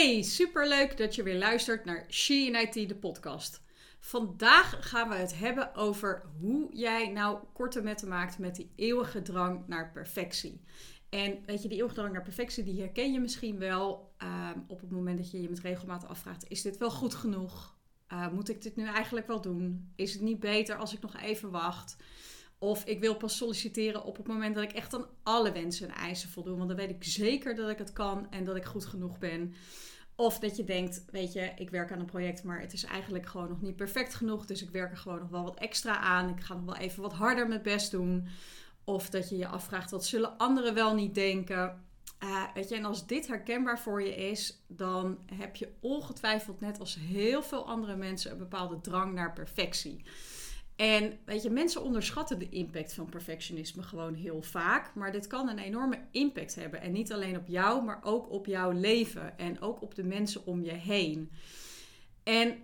Hey, superleuk dat je weer luistert naar She in IT, de podcast. Vandaag gaan we het hebben over hoe jij nou korte metten maakt met die eeuwige drang naar perfectie. En weet je, die eeuwige drang naar perfectie, die herken je misschien wel ehm, op het moment dat je je met regelmaat afvraagt: is dit wel goed genoeg? Uh, moet ik dit nu eigenlijk wel doen? Is het niet beter als ik nog even wacht? Of ik wil pas solliciteren op het moment dat ik echt aan alle wensen en eisen voldoen. Want dan weet ik zeker dat ik het kan en dat ik goed genoeg ben. Of dat je denkt, weet je, ik werk aan een project, maar het is eigenlijk gewoon nog niet perfect genoeg. Dus ik werk er gewoon nog wel wat extra aan. Ik ga nog wel even wat harder mijn best doen. Of dat je je afvraagt, wat zullen anderen wel niet denken? Uh, weet je, en als dit herkenbaar voor je is, dan heb je ongetwijfeld net als heel veel andere mensen een bepaalde drang naar perfectie. En weet je, mensen onderschatten de impact van perfectionisme gewoon heel vaak. Maar dit kan een enorme impact hebben. En niet alleen op jou, maar ook op jouw leven. En ook op de mensen om je heen. En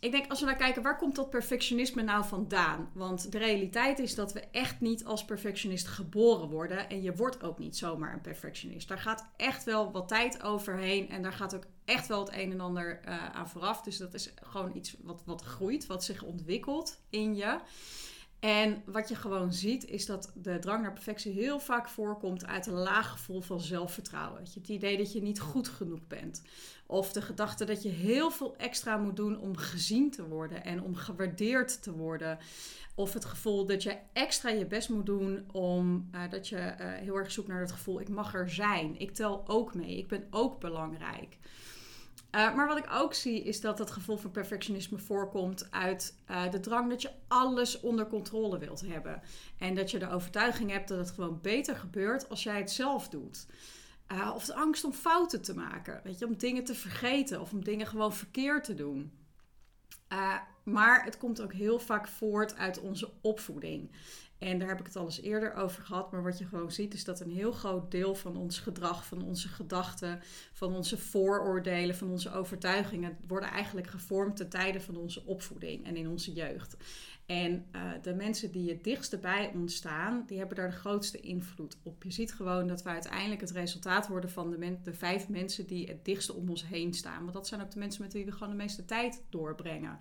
ik denk als we naar kijken, waar komt dat perfectionisme nou vandaan? Want de realiteit is dat we echt niet als perfectionist geboren worden. En je wordt ook niet zomaar een perfectionist. Daar gaat echt wel wat tijd overheen. En daar gaat ook echt wel het een en ander uh, aan vooraf. Dus dat is gewoon iets wat, wat groeit, wat zich ontwikkelt in je. En wat je gewoon ziet, is dat de drang naar perfectie heel vaak voorkomt uit een laag gevoel van zelfvertrouwen. Het idee dat je niet goed genoeg bent. Of de gedachte dat je heel veel extra moet doen om gezien te worden en om gewaardeerd te worden. Of het gevoel dat je extra je best moet doen om uh, dat je uh, heel erg zoekt naar het gevoel: ik mag er zijn. Ik tel ook mee. Ik ben ook belangrijk. Uh, maar wat ik ook zie is dat het gevoel van perfectionisme voorkomt uit uh, de drang dat je alles onder controle wilt hebben. En dat je de overtuiging hebt dat het gewoon beter gebeurt als jij het zelf doet. Uh, of de angst om fouten te maken, weet je, om dingen te vergeten of om dingen gewoon verkeerd te doen. maar het komt ook heel vaak voort uit onze opvoeding. En daar heb ik het al eens eerder over gehad. Maar wat je gewoon ziet is dat een heel groot deel van ons gedrag, van onze gedachten, van onze vooroordelen, van onze overtuigingen, worden eigenlijk gevormd ten tijde van onze opvoeding en in onze jeugd. En uh, de mensen die het dichtste bij ons staan, die hebben daar de grootste invloed op. Je ziet gewoon dat we uiteindelijk het resultaat worden van de, de vijf mensen die het dichtste om ons heen staan. Want dat zijn ook de mensen met wie we gewoon de meeste tijd doorbrengen.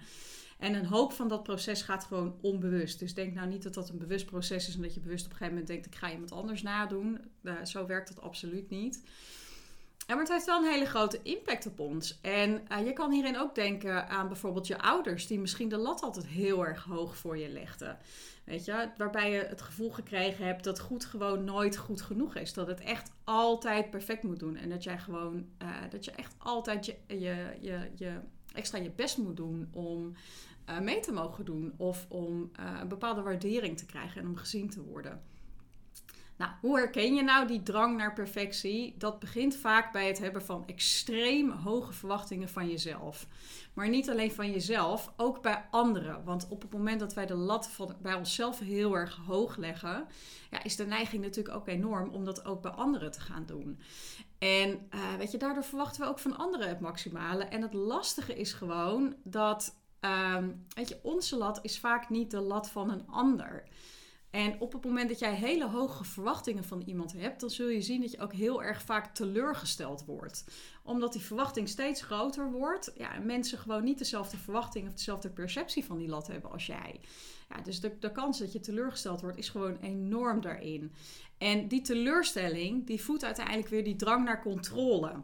En een hoop van dat proces gaat gewoon onbewust. Dus denk nou niet dat dat een bewust proces is en dat je bewust op een gegeven moment denkt: ik ga iemand anders nadoen. Uh, zo werkt dat absoluut niet. En maar het heeft wel een hele grote impact op ons. En uh, je kan hierin ook denken aan bijvoorbeeld je ouders, die misschien de lat altijd heel erg hoog voor je legden. Weet je, waarbij je het gevoel gekregen hebt dat goed gewoon nooit goed genoeg is. Dat het echt altijd perfect moet doen. En dat jij gewoon, uh, dat je echt altijd je, je, je, je extra je best moet doen om uh, mee te mogen doen of om een bepaalde waardering te krijgen en om gezien te worden. Nou, hoe herken je nou die drang naar perfectie? Dat begint vaak bij het hebben van extreem hoge verwachtingen van jezelf. Maar niet alleen van jezelf, ook bij anderen. Want op het moment dat wij de lat van, bij onszelf heel erg hoog leggen, ja, is de neiging natuurlijk ook enorm om dat ook bij anderen te gaan doen. En uh, weet je, daardoor verwachten we ook van anderen het maximale. En het lastige is gewoon dat Um, weet je, onze lat is vaak niet de lat van een ander. En op het moment dat jij hele hoge verwachtingen van iemand hebt, dan zul je zien dat je ook heel erg vaak teleurgesteld wordt. Omdat die verwachting steeds groter wordt. Ja, en mensen gewoon niet dezelfde verwachting of dezelfde perceptie van die lat hebben als jij. Ja, dus de, de kans dat je teleurgesteld wordt is gewoon enorm daarin. En die teleurstelling, die voedt uiteindelijk weer die drang naar controle.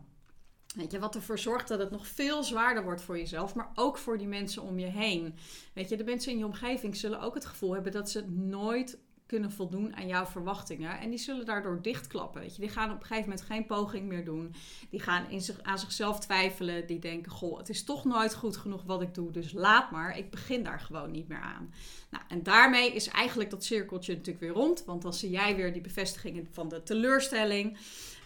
Weet je, wat ervoor zorgt dat het nog veel zwaarder wordt voor jezelf, maar ook voor die mensen om je heen. Weet je, de mensen in je omgeving zullen ook het gevoel hebben dat ze nooit kunnen voldoen aan jouw verwachtingen. En die zullen daardoor dichtklappen. Weet je. Die gaan op een gegeven moment geen poging meer doen. Die gaan in aan zichzelf twijfelen. Die denken: Goh, het is toch nooit goed genoeg wat ik doe. Dus laat maar. Ik begin daar gewoon niet meer aan. Nou, en daarmee is eigenlijk dat cirkeltje natuurlijk weer rond. Want dan zie jij weer die bevestigingen van de teleurstelling.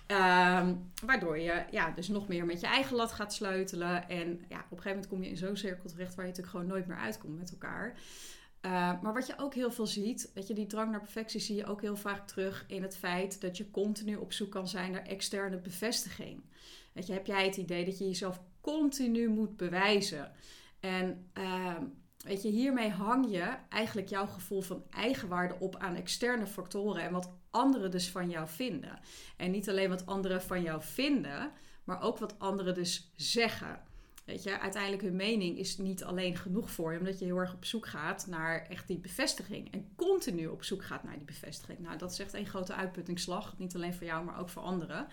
Ehm, waardoor je ja, dus nog meer met je eigen lat gaat sleutelen. En ja, op een gegeven moment kom je in zo'n cirkel terecht waar je natuurlijk gewoon nooit meer uitkomt met elkaar. Uh, maar wat je ook heel veel ziet, weet je, die drang naar perfectie zie je ook heel vaak terug in het feit dat je continu op zoek kan zijn naar externe bevestiging. Weet je, heb jij het idee dat je jezelf continu moet bewijzen? En uh, weet je, hiermee hang je eigenlijk jouw gevoel van eigenwaarde op aan externe factoren en wat anderen dus van jou vinden. En niet alleen wat anderen van jou vinden, maar ook wat anderen dus zeggen. Weet je, uiteindelijk hun mening is niet alleen genoeg voor je, omdat je heel erg op zoek gaat naar echt die bevestiging. En continu op zoek gaat naar die bevestiging. Nou, dat is echt een grote uitputtingsslag. Niet alleen voor jou, maar ook voor anderen.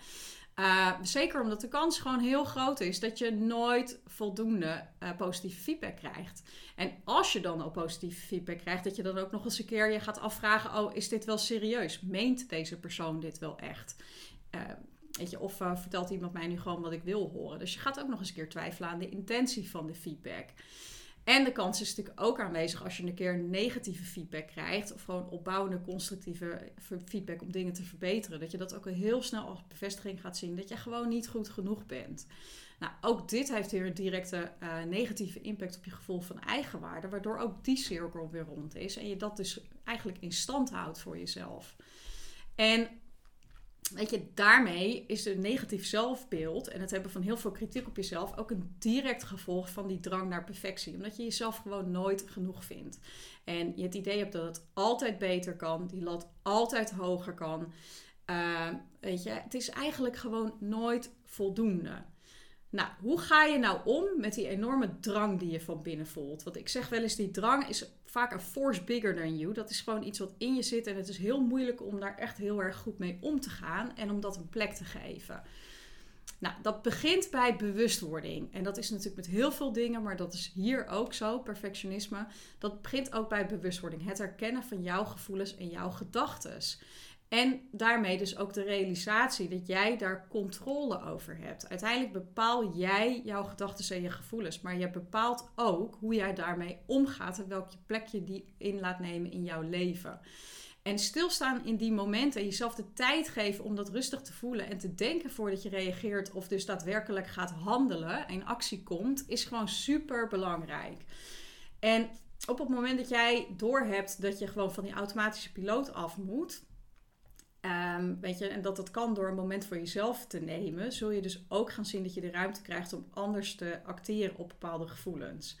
Uh, zeker omdat de kans gewoon heel groot is dat je nooit voldoende uh, positieve feedback krijgt. En als je dan al positieve feedback krijgt, dat je dan ook nog eens een keer je gaat afvragen: oh, is dit wel serieus? Meent deze persoon dit wel echt? Uh, weet je, of vertelt iemand mij nu gewoon wat ik wil horen? Dus je gaat ook nog eens een keer twijfelen aan de intentie van de feedback. En de kans is natuurlijk ook aanwezig als je een keer negatieve feedback krijgt, of gewoon opbouwende, constructieve feedback om dingen te verbeteren, dat je dat ook heel snel als bevestiging gaat zien dat je gewoon niet goed genoeg bent. Nou, ook dit heeft weer een directe uh, negatieve impact op je gevoel van eigenwaarde, waardoor ook die cirkel weer rond is en je dat dus eigenlijk in stand houdt voor jezelf. En Weet je, daarmee is een negatief zelfbeeld en het hebben van heel veel kritiek op jezelf ook een direct gevolg van die drang naar perfectie. Omdat je jezelf gewoon nooit genoeg vindt. En je het idee hebt dat het altijd beter kan, die lat altijd hoger kan. Uh, weet je, het is eigenlijk gewoon nooit voldoende. Nou, hoe ga je nou om met die enorme drang die je van binnen voelt? Want ik zeg wel eens, die drang is vaak een force bigger than you. Dat is gewoon iets wat in je zit en het is heel moeilijk om daar echt heel erg goed mee om te gaan en om dat een plek te geven. Nou, dat begint bij bewustwording. En dat is natuurlijk met heel veel dingen, maar dat is hier ook zo, perfectionisme. Dat begint ook bij bewustwording. Het herkennen van jouw gevoelens en jouw gedachten. En daarmee dus ook de realisatie dat jij daar controle over hebt. Uiteindelijk bepaal jij jouw gedachten en je gevoelens. Maar je bepaalt ook hoe jij daarmee omgaat en welke plek je die in laat nemen in jouw leven. En stilstaan in die momenten en jezelf de tijd geven om dat rustig te voelen en te denken voordat je reageert of dus daadwerkelijk gaat handelen en actie komt, is gewoon super belangrijk. En op het moment dat jij doorhebt dat je gewoon van die automatische piloot af moet, Um, weet je, en dat dat kan door een moment voor jezelf te nemen, zul je dus ook gaan zien dat je de ruimte krijgt om anders te acteren op bepaalde gevoelens.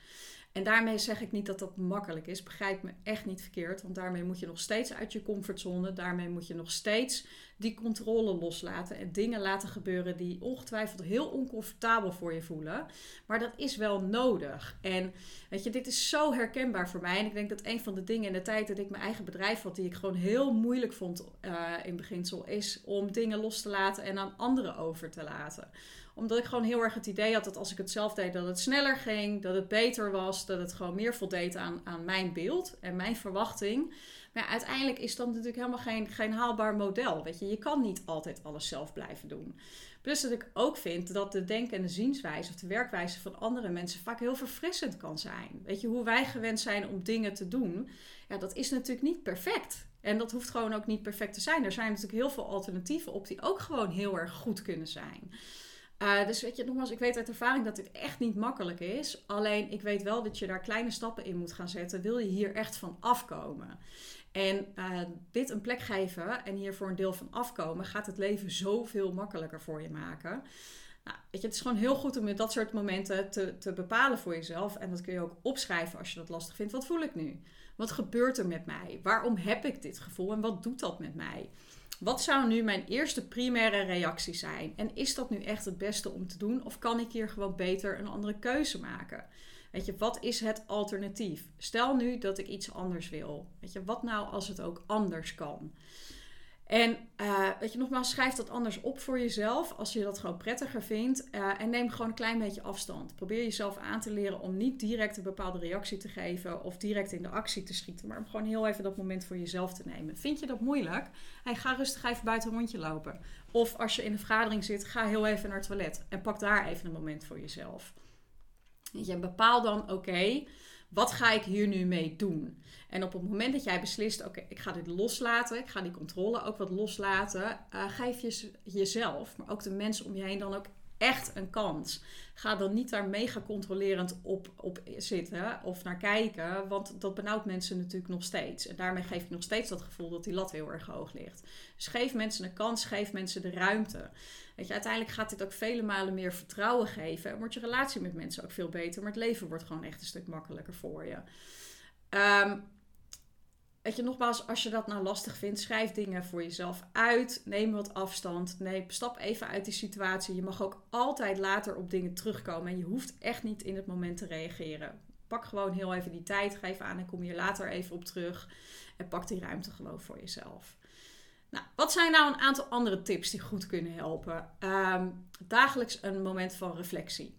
En daarmee zeg ik niet dat dat makkelijk is. Begrijp me echt niet verkeerd. Want daarmee moet je nog steeds uit je comfortzone. Daarmee moet je nog steeds die controle loslaten. En dingen laten gebeuren die ongetwijfeld heel oncomfortabel voor je voelen. Maar dat is wel nodig. En weet je, dit is zo herkenbaar voor mij. En ik denk dat een van de dingen in de tijd dat ik mijn eigen bedrijf had, die ik gewoon heel moeilijk vond uh, in beginsel, is om dingen los te laten en aan anderen over te laten omdat ik gewoon heel erg het idee had dat als ik het zelf deed, dat het sneller ging, dat het beter was, dat het gewoon meer voldeed aan, aan mijn beeld en mijn verwachting. Maar uiteindelijk is dat natuurlijk helemaal geen, geen haalbaar model. Weet je, je kan niet altijd alles zelf blijven doen. Plus dat ik ook vind dat de denk- en de zienswijze of de werkwijze van andere mensen vaak heel verfrissend kan zijn. Weet je, hoe wij gewend zijn om dingen te doen, ja, dat is natuurlijk niet perfect. En dat hoeft gewoon ook niet perfect te zijn. Er zijn natuurlijk heel veel alternatieven op die ook gewoon heel erg goed kunnen zijn. Uh, dus weet je, nogmaals, ik weet uit ervaring dat dit echt niet makkelijk is. Alleen ik weet wel dat je daar kleine stappen in moet gaan zetten. Wil je hier echt van afkomen? En uh, dit een plek geven en hier voor een deel van afkomen, gaat het leven zoveel makkelijker voor je maken. Nou, weet je, het is gewoon heel goed om dat soort momenten te, te bepalen voor jezelf. En dat kun je ook opschrijven als je dat lastig vindt. Wat voel ik nu? Wat gebeurt er met mij? Waarom heb ik dit gevoel en wat doet dat met mij? Wat zou nu mijn eerste primaire reactie zijn? En is dat nu echt het beste om te doen? Of kan ik hier gewoon beter een andere keuze maken? Weet je, wat is het alternatief? Stel nu dat ik iets anders wil. Weet je, wat nou als het ook anders kan? En uh, weet je, nogmaals, schrijf dat anders op voor jezelf als je dat gewoon prettiger vindt. Uh, en neem gewoon een klein beetje afstand. Probeer jezelf aan te leren om niet direct een bepaalde reactie te geven of direct in de actie te schieten, maar om gewoon heel even dat moment voor jezelf te nemen. Vind je dat moeilijk? Hey, ga rustig even buiten een rondje lopen. Of als je in een vergadering zit, ga heel even naar het toilet en pak daar even een moment voor jezelf. Je bepaal dan, oké, wat ga ik hier nu mee doen? En op het moment dat jij beslist, oké, ik ga dit loslaten, ik ga die controle ook wat loslaten, uh, geef je jezelf, maar ook de mensen om je heen dan ook echt een kans. Ga dan niet daar mega controlerend op, op zitten of naar kijken, want dat benauwt mensen natuurlijk nog steeds. En daarmee geef je nog steeds dat gevoel dat die lat heel erg hoog ligt. Dus geef mensen een kans, geef mensen de ruimte. Weet je, uiteindelijk gaat dit ook vele malen meer vertrouwen geven en wordt je relatie met mensen ook veel beter, maar het leven wordt gewoon echt een stuk makkelijker voor je. Um, weet je, nogmaals, als je dat nou lastig vindt, schrijf dingen voor jezelf uit. Neem wat afstand. Nee, stap even uit die situatie. Je mag ook altijd later op dingen terugkomen. En je hoeft echt niet in het moment te reageren. Pak gewoon heel even die tijd. Geef aan en kom je later even op terug. En pak die ruimte gewoon voor jezelf. Nou, wat zijn nou een aantal andere tips die goed kunnen helpen? Ehm, dagelijks een moment van reflectie.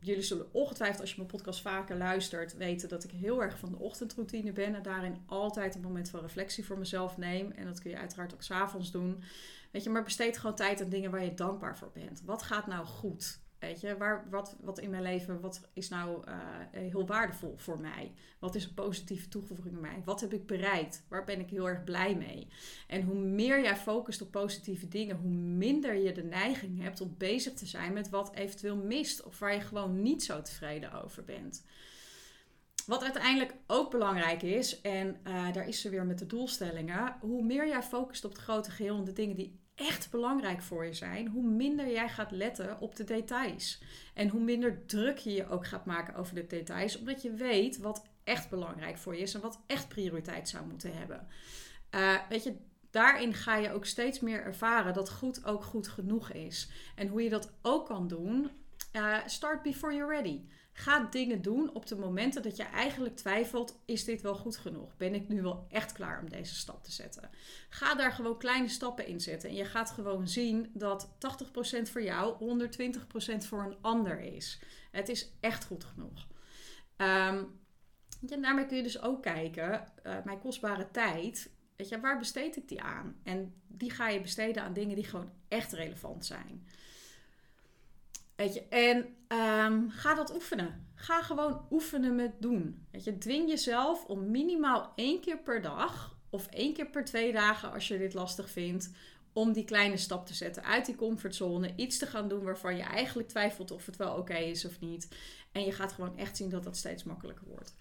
Jullie zullen ongetwijfeld, als je mijn podcast vaker luistert, weten dat ik heel erg van de ochtendroutine ben. En daarin altijd een moment van reflectie voor mezelf neem. En dat kun je uiteraard ook s'avonds doen. Weet je, maar besteed gewoon tijd aan dingen waar je dankbaar voor bent. Wat gaat nou goed? Weet je, waar, wat, wat in mijn leven, wat is nou uh, heel waardevol voor mij? Wat is een positieve toevoeging bij mij? Wat heb ik bereikt? Waar ben ik heel erg blij mee? En hoe meer jij focust op positieve dingen, hoe minder je de neiging hebt om bezig te zijn met wat eventueel mist of waar je gewoon niet zo tevreden over bent. Wat uiteindelijk ook belangrijk is, en uh, daar is ze weer met de doelstellingen, hoe meer jij focust op het grote geheel en de dingen die echt belangrijk voor je zijn, hoe minder jij gaat letten op de details. En hoe minder druk je je ook gaat maken over de details, omdat je weet wat echt belangrijk voor je is en wat echt prioriteit zou moeten hebben. Uh, weet je, daarin ga je ook steeds meer ervaren dat goed ook goed genoeg is. En hoe je dat ook kan doen, uh, start before you're ready. Ga dingen doen op de momenten dat je eigenlijk twijfelt: is dit wel goed genoeg? Ben ik nu wel echt klaar om deze stap te zetten? Ga daar gewoon kleine stappen in zetten. En je gaat gewoon zien dat 80% voor jou 120% voor een ander is. Het is echt goed genoeg. Um, daarmee kun je dus ook kijken: uh, mijn kostbare tijd. Weet je, waar besteed ik die aan? En die ga je besteden aan dingen die gewoon echt relevant zijn. Weet je, en um, ga dat oefenen. Ga gewoon oefenen met doen. Weet je, dwing jezelf om minimaal één keer per dag of één keer per twee dagen, als je dit lastig vindt, om die kleine stap te zetten uit die comfortzone. Iets te gaan doen waarvan je eigenlijk twijfelt of het wel oké is of niet. En je gaat gewoon echt zien dat dat steeds makkelijker wordt.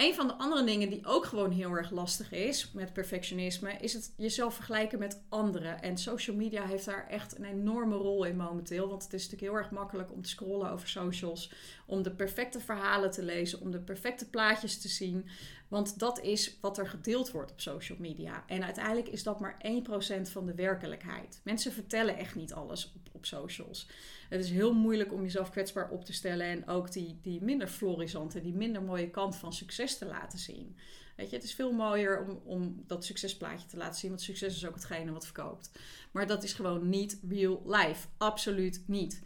Een van de andere dingen die ook gewoon heel erg lastig is met perfectionisme, is het jezelf vergelijken met anderen. En social media heeft daar echt een enorme rol in momenteel. Want het is natuurlijk heel erg makkelijk om te scrollen over socials, om de perfecte verhalen te lezen, om de perfecte plaatjes te zien. Want dat is wat er gedeeld wordt op social media. En uiteindelijk is dat maar 1% van de werkelijkheid. Mensen vertellen echt niet alles op, op socials. Het is heel moeilijk om jezelf kwetsbaar op te stellen en ook die, die minder florisante, die minder mooie kant van succes te laten zien. Weet je, het is veel mooier om, om dat succesplaatje te laten zien, want succes is ook hetgene wat verkoopt. Maar dat is gewoon niet real life. Absoluut niet.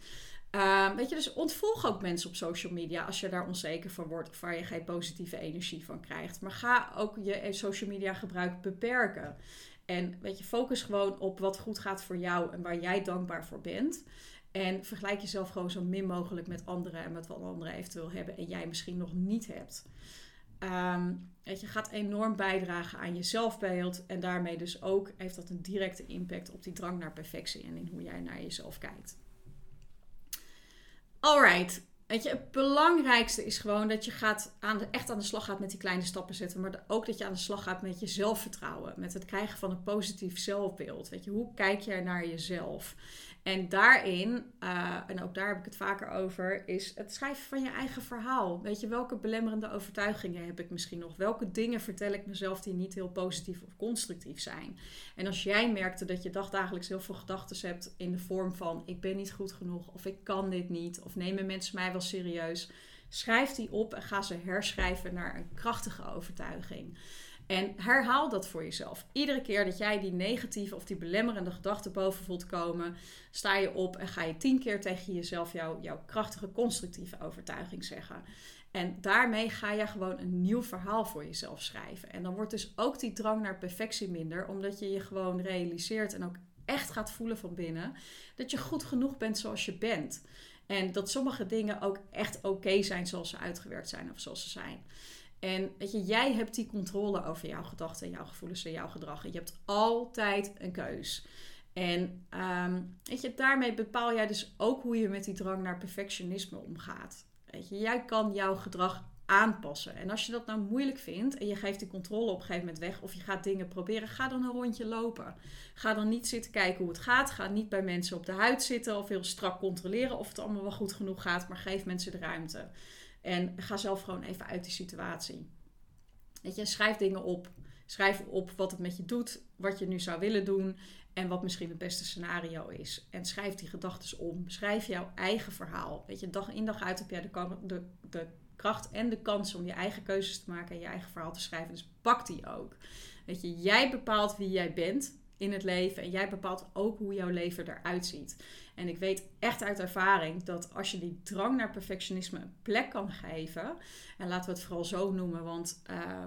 Uh, weet je, dus ontvolg ook mensen op social media als je daar onzeker van wordt of waar je geen positieve energie van krijgt. Maar ga ook je social media gebruik beperken. En weet je, focus gewoon op wat goed gaat voor jou en waar jij dankbaar voor bent. En vergelijk jezelf gewoon zo min mogelijk met anderen en met wat anderen eventueel hebben en jij misschien nog niet hebt. Um, weet je, gaat enorm bijdragen aan je zelfbeeld en daarmee dus ook heeft dat een directe impact op die drang naar perfectie en in hoe jij naar jezelf kijkt. Alright, Weet je, het belangrijkste is gewoon dat je gaat echt aan de slag gaat met die kleine stappen zetten. Maar ook dat je aan de slag gaat met je zelfvertrouwen. Met het krijgen van een positief zelfbeeld. Weet je, hoe kijk jij naar jezelf? En daarin, uh, en ook daar heb ik het vaker over, is het schrijven van je eigen verhaal. Weet je, welke belemmerende overtuigingen heb ik misschien nog? Welke dingen vertel ik mezelf die niet heel positief of constructief zijn? En als jij merkte dat je dagdagelijks heel veel gedachten hebt in de vorm van ik ben niet goed genoeg of ik kan dit niet of nemen mensen mij wel serieus, schrijf die op en ga ze herschrijven naar een krachtige overtuiging. En herhaal dat voor jezelf. Iedere keer dat jij die negatieve of die belemmerende gedachten boven voelt komen, sta je op en ga je tien keer tegen jezelf jouw, jouw krachtige, constructieve overtuiging zeggen. En daarmee ga je gewoon een nieuw verhaal voor jezelf schrijven. En dan wordt dus ook die drang naar perfectie minder, omdat je je gewoon realiseert en ook echt gaat voelen van binnen dat je goed genoeg bent zoals je bent. En dat sommige dingen ook echt oké zijn zoals ze uitgewerkt zijn of zoals ze zijn. En weet je, jij hebt die controle over jouw gedachten, jouw gevoelens en jouw gedrag. Je hebt altijd een keus. En um, weet je, daarmee bepaal jij dus ook hoe je met die drang naar perfectionisme omgaat. Weet je, jij kan jouw gedrag aanpassen. En als je dat nou moeilijk vindt en je geeft die controle op een gegeven moment weg of je gaat dingen proberen, ga dan een rondje lopen. Ga dan niet zitten kijken hoe het gaat. Ga niet bij mensen op de huid zitten of heel strak controleren of het allemaal wel goed genoeg gaat, maar geef mensen de ruimte. En ga zelf gewoon even uit die situatie. Weet je, schrijf dingen op. Schrijf op wat het met je doet, wat je nu zou willen doen en wat misschien het beste scenario is. En schrijf die gedachten om. Schrijf jouw eigen verhaal. Weet je, dag in dag uit heb jij de, de, de kracht en de kans om je eigen keuzes te maken en je eigen verhaal te schrijven. Dus pak die ook. Weet je, jij bepaalt wie jij bent in het leven en jij bepaalt ook hoe jouw leven eruit ziet. En ik weet echt uit ervaring dat als je die drang naar perfectionisme een plek kan geven, en laten we het vooral zo noemen, want uh,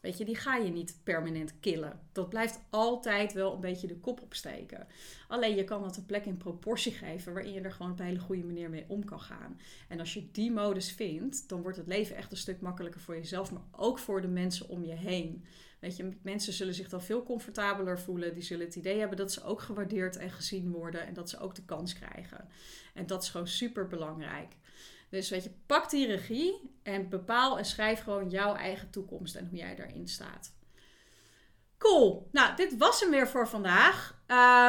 weet je, die ga je niet permanent killen. Dat blijft altijd wel een beetje de kop opsteken. Alleen je kan dat een plek in proportie geven waarin je er gewoon op een hele goede manier mee om kan gaan. En als je die modus vindt, dan wordt het leven echt een stuk makkelijker voor jezelf, maar ook voor de mensen om je heen. Weet je, mensen zullen zich dan veel comfortabeler voelen. Die zullen het idee hebben dat ze ook gewaardeerd en gezien worden en dat ze ook de kans krijgen. En dat is gewoon super belangrijk. Dus weet je, pak die regie en bepaal en schrijf gewoon jouw eigen toekomst en hoe jij daarin staat. Cool. Nou, dit was hem weer voor vandaag.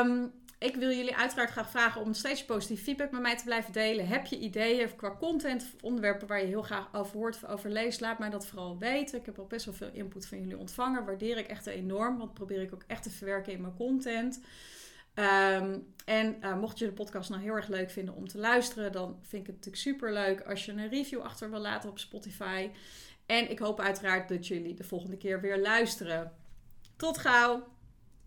Um, ik wil jullie uiteraard graag vragen om steeds positief feedback met mij te blijven delen. Heb je ideeën qua content onderwerpen waar je heel graag over hoort of over leest? Laat mij dat vooral weten. Ik heb al best wel veel input van jullie ontvangen. Waardeer ik echt enorm, want probeer ik ook echt te verwerken in mijn content. Ehm, en uh, mocht je de podcast nou heel erg leuk vinden om te luisteren, dan vind ik het natuurlijk super leuk als je een review achter wil laten op Spotify. En ik hoop uiteraard dat jullie de volgende keer weer luisteren. Tot gauw!